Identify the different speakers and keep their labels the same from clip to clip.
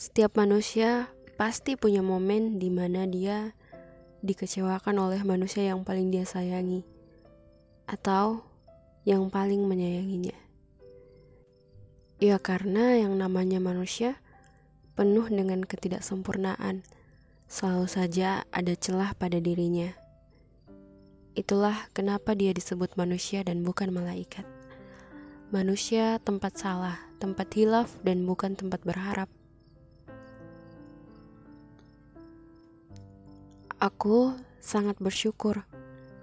Speaker 1: Setiap manusia pasti punya momen di mana dia dikecewakan oleh manusia yang paling dia sayangi atau yang paling menyayanginya. Ya karena yang namanya manusia penuh dengan ketidaksempurnaan, selalu saja ada celah pada dirinya. Itulah kenapa dia disebut manusia dan bukan malaikat. Manusia tempat salah, tempat hilaf dan bukan tempat berharap. Aku sangat bersyukur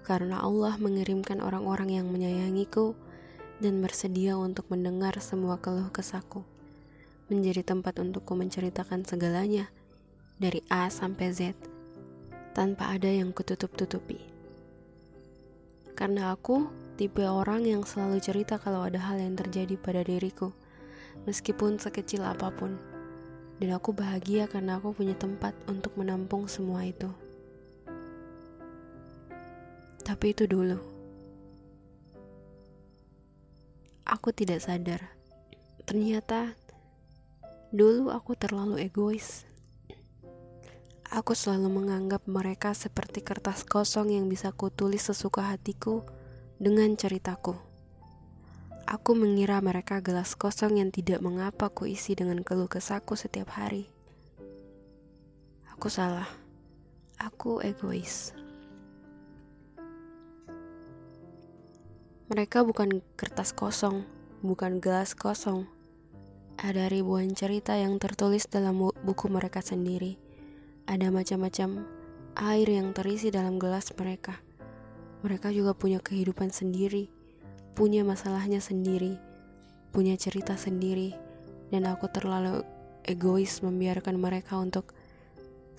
Speaker 1: karena Allah mengirimkan orang-orang yang menyayangiku dan bersedia untuk mendengar semua keluh kesahku. Menjadi tempat untukku menceritakan segalanya dari A sampai Z tanpa ada yang kututup-tutupi. Karena aku tipe orang yang selalu cerita kalau ada hal yang terjadi pada diriku, meskipun sekecil apa pun. Dan aku bahagia karena aku punya tempat untuk menampung semua itu. Tapi itu dulu. Aku tidak sadar. Ternyata dulu aku terlalu egois. Aku selalu menganggap mereka seperti kertas kosong yang bisa kutulis sesuka hatiku dengan ceritaku. Aku mengira mereka gelas kosong yang tidak mengapa ku isi dengan keluh kesahku setiap hari. Aku salah. Aku egois. Mereka bukan kertas kosong, bukan gelas kosong. Ada ribuan cerita yang tertulis dalam buku mereka sendiri. Ada macam-macam air yang terisi dalam gelas mereka. Mereka juga punya kehidupan sendiri, punya masalahnya sendiri, punya cerita sendiri, dan aku terlalu egois membiarkan mereka untuk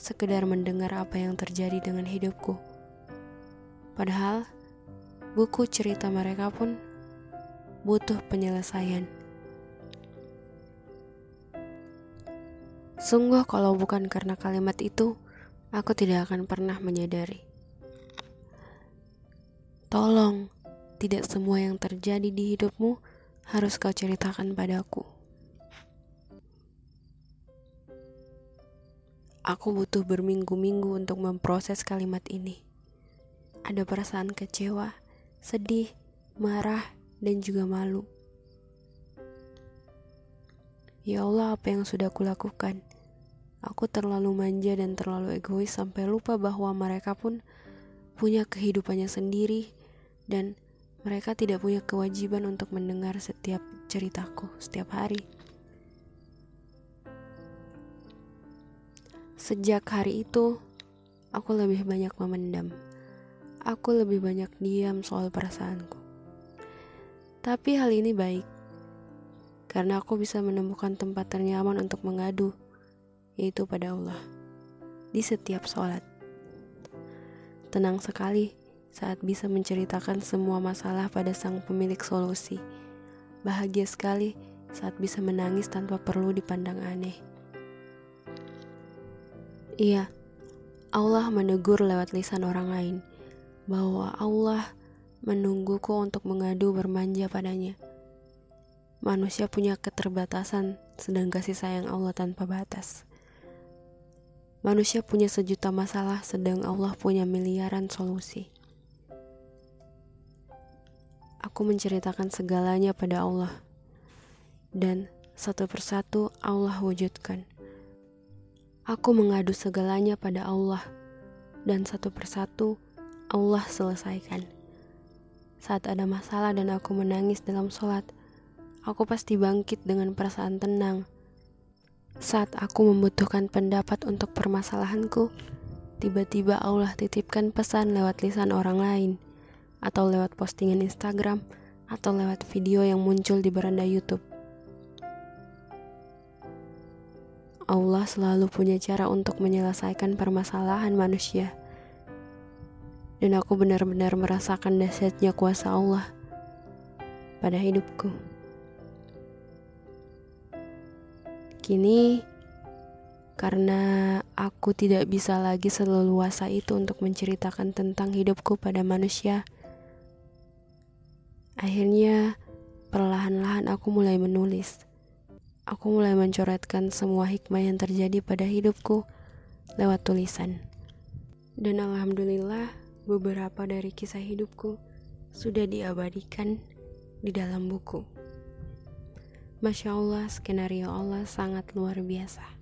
Speaker 1: sekedar mendengar apa yang terjadi dengan hidupku. Padahal, buku cerita mereka pun butuh penyelesaian. Sungguh kalau bukan karena kalimat itu, aku tidak akan pernah menyadari. Tolong, tidak semua yang terjadi di hidupmu harus kau ceritakan padaku. Aku butuh berminggu-minggu untuk memproses kalimat ini. Ada perasaan kecewa, sedih, marah, dan juga malu. Ya Allah, apa yang sudah kulakukan? Aku terlalu manja dan terlalu egois sampai lupa bahwa mereka pun punya kehidupannya sendiri dan mereka tidak punya kewajiban untuk mendengar setiap ceritaku setiap hari. Sejak hari itu, aku lebih banyak memendam aku lebih banyak diam soal perasaanku. Tapi hal ini baik, karena aku bisa menemukan tempat ternyaman untuk mengadu, yaitu pada Allah, di setiap sholat. Tenang sekali saat bisa menceritakan semua masalah pada sang pemilik solusi. Bahagia sekali saat bisa menangis tanpa perlu dipandang aneh. Iya, Allah menegur lewat lisan orang lain bahwa Allah menungguku untuk mengadu bermanja padanya. Manusia punya keterbatasan, sedang kasih sayang Allah tanpa batas. Manusia punya sejuta masalah, sedang Allah punya miliaran solusi. Aku menceritakan segalanya pada Allah, dan satu persatu Allah wujudkan. Aku mengadu segalanya pada Allah, dan satu persatu Allah selesaikan. Saat ada masalah dan aku menangis dalam sholat, aku pasti bangkit dengan perasaan tenang. Saat aku membutuhkan pendapat untuk permasalahanku, tiba-tiba Allah titipkan pesan lewat lisan orang lain, atau lewat postingan Instagram, atau lewat video yang muncul di beranda YouTube. Allah selalu punya cara untuk menyelesaikan permasalahan manusia dan aku benar-benar merasakan dahsyatnya kuasa Allah pada hidupku. Kini, karena aku tidak bisa lagi seleluasa itu untuk menceritakan tentang hidupku pada manusia, akhirnya perlahan-lahan aku mulai menulis. aku mulai mencoretkan semua hikmah yang terjadi pada hidupku lewat tulisan. Dan alhamdulillah, beberapa dari kisah hidupku sudah diabadikan di dalam buku. Masya Allah, skenario Allah sangat luar biasa.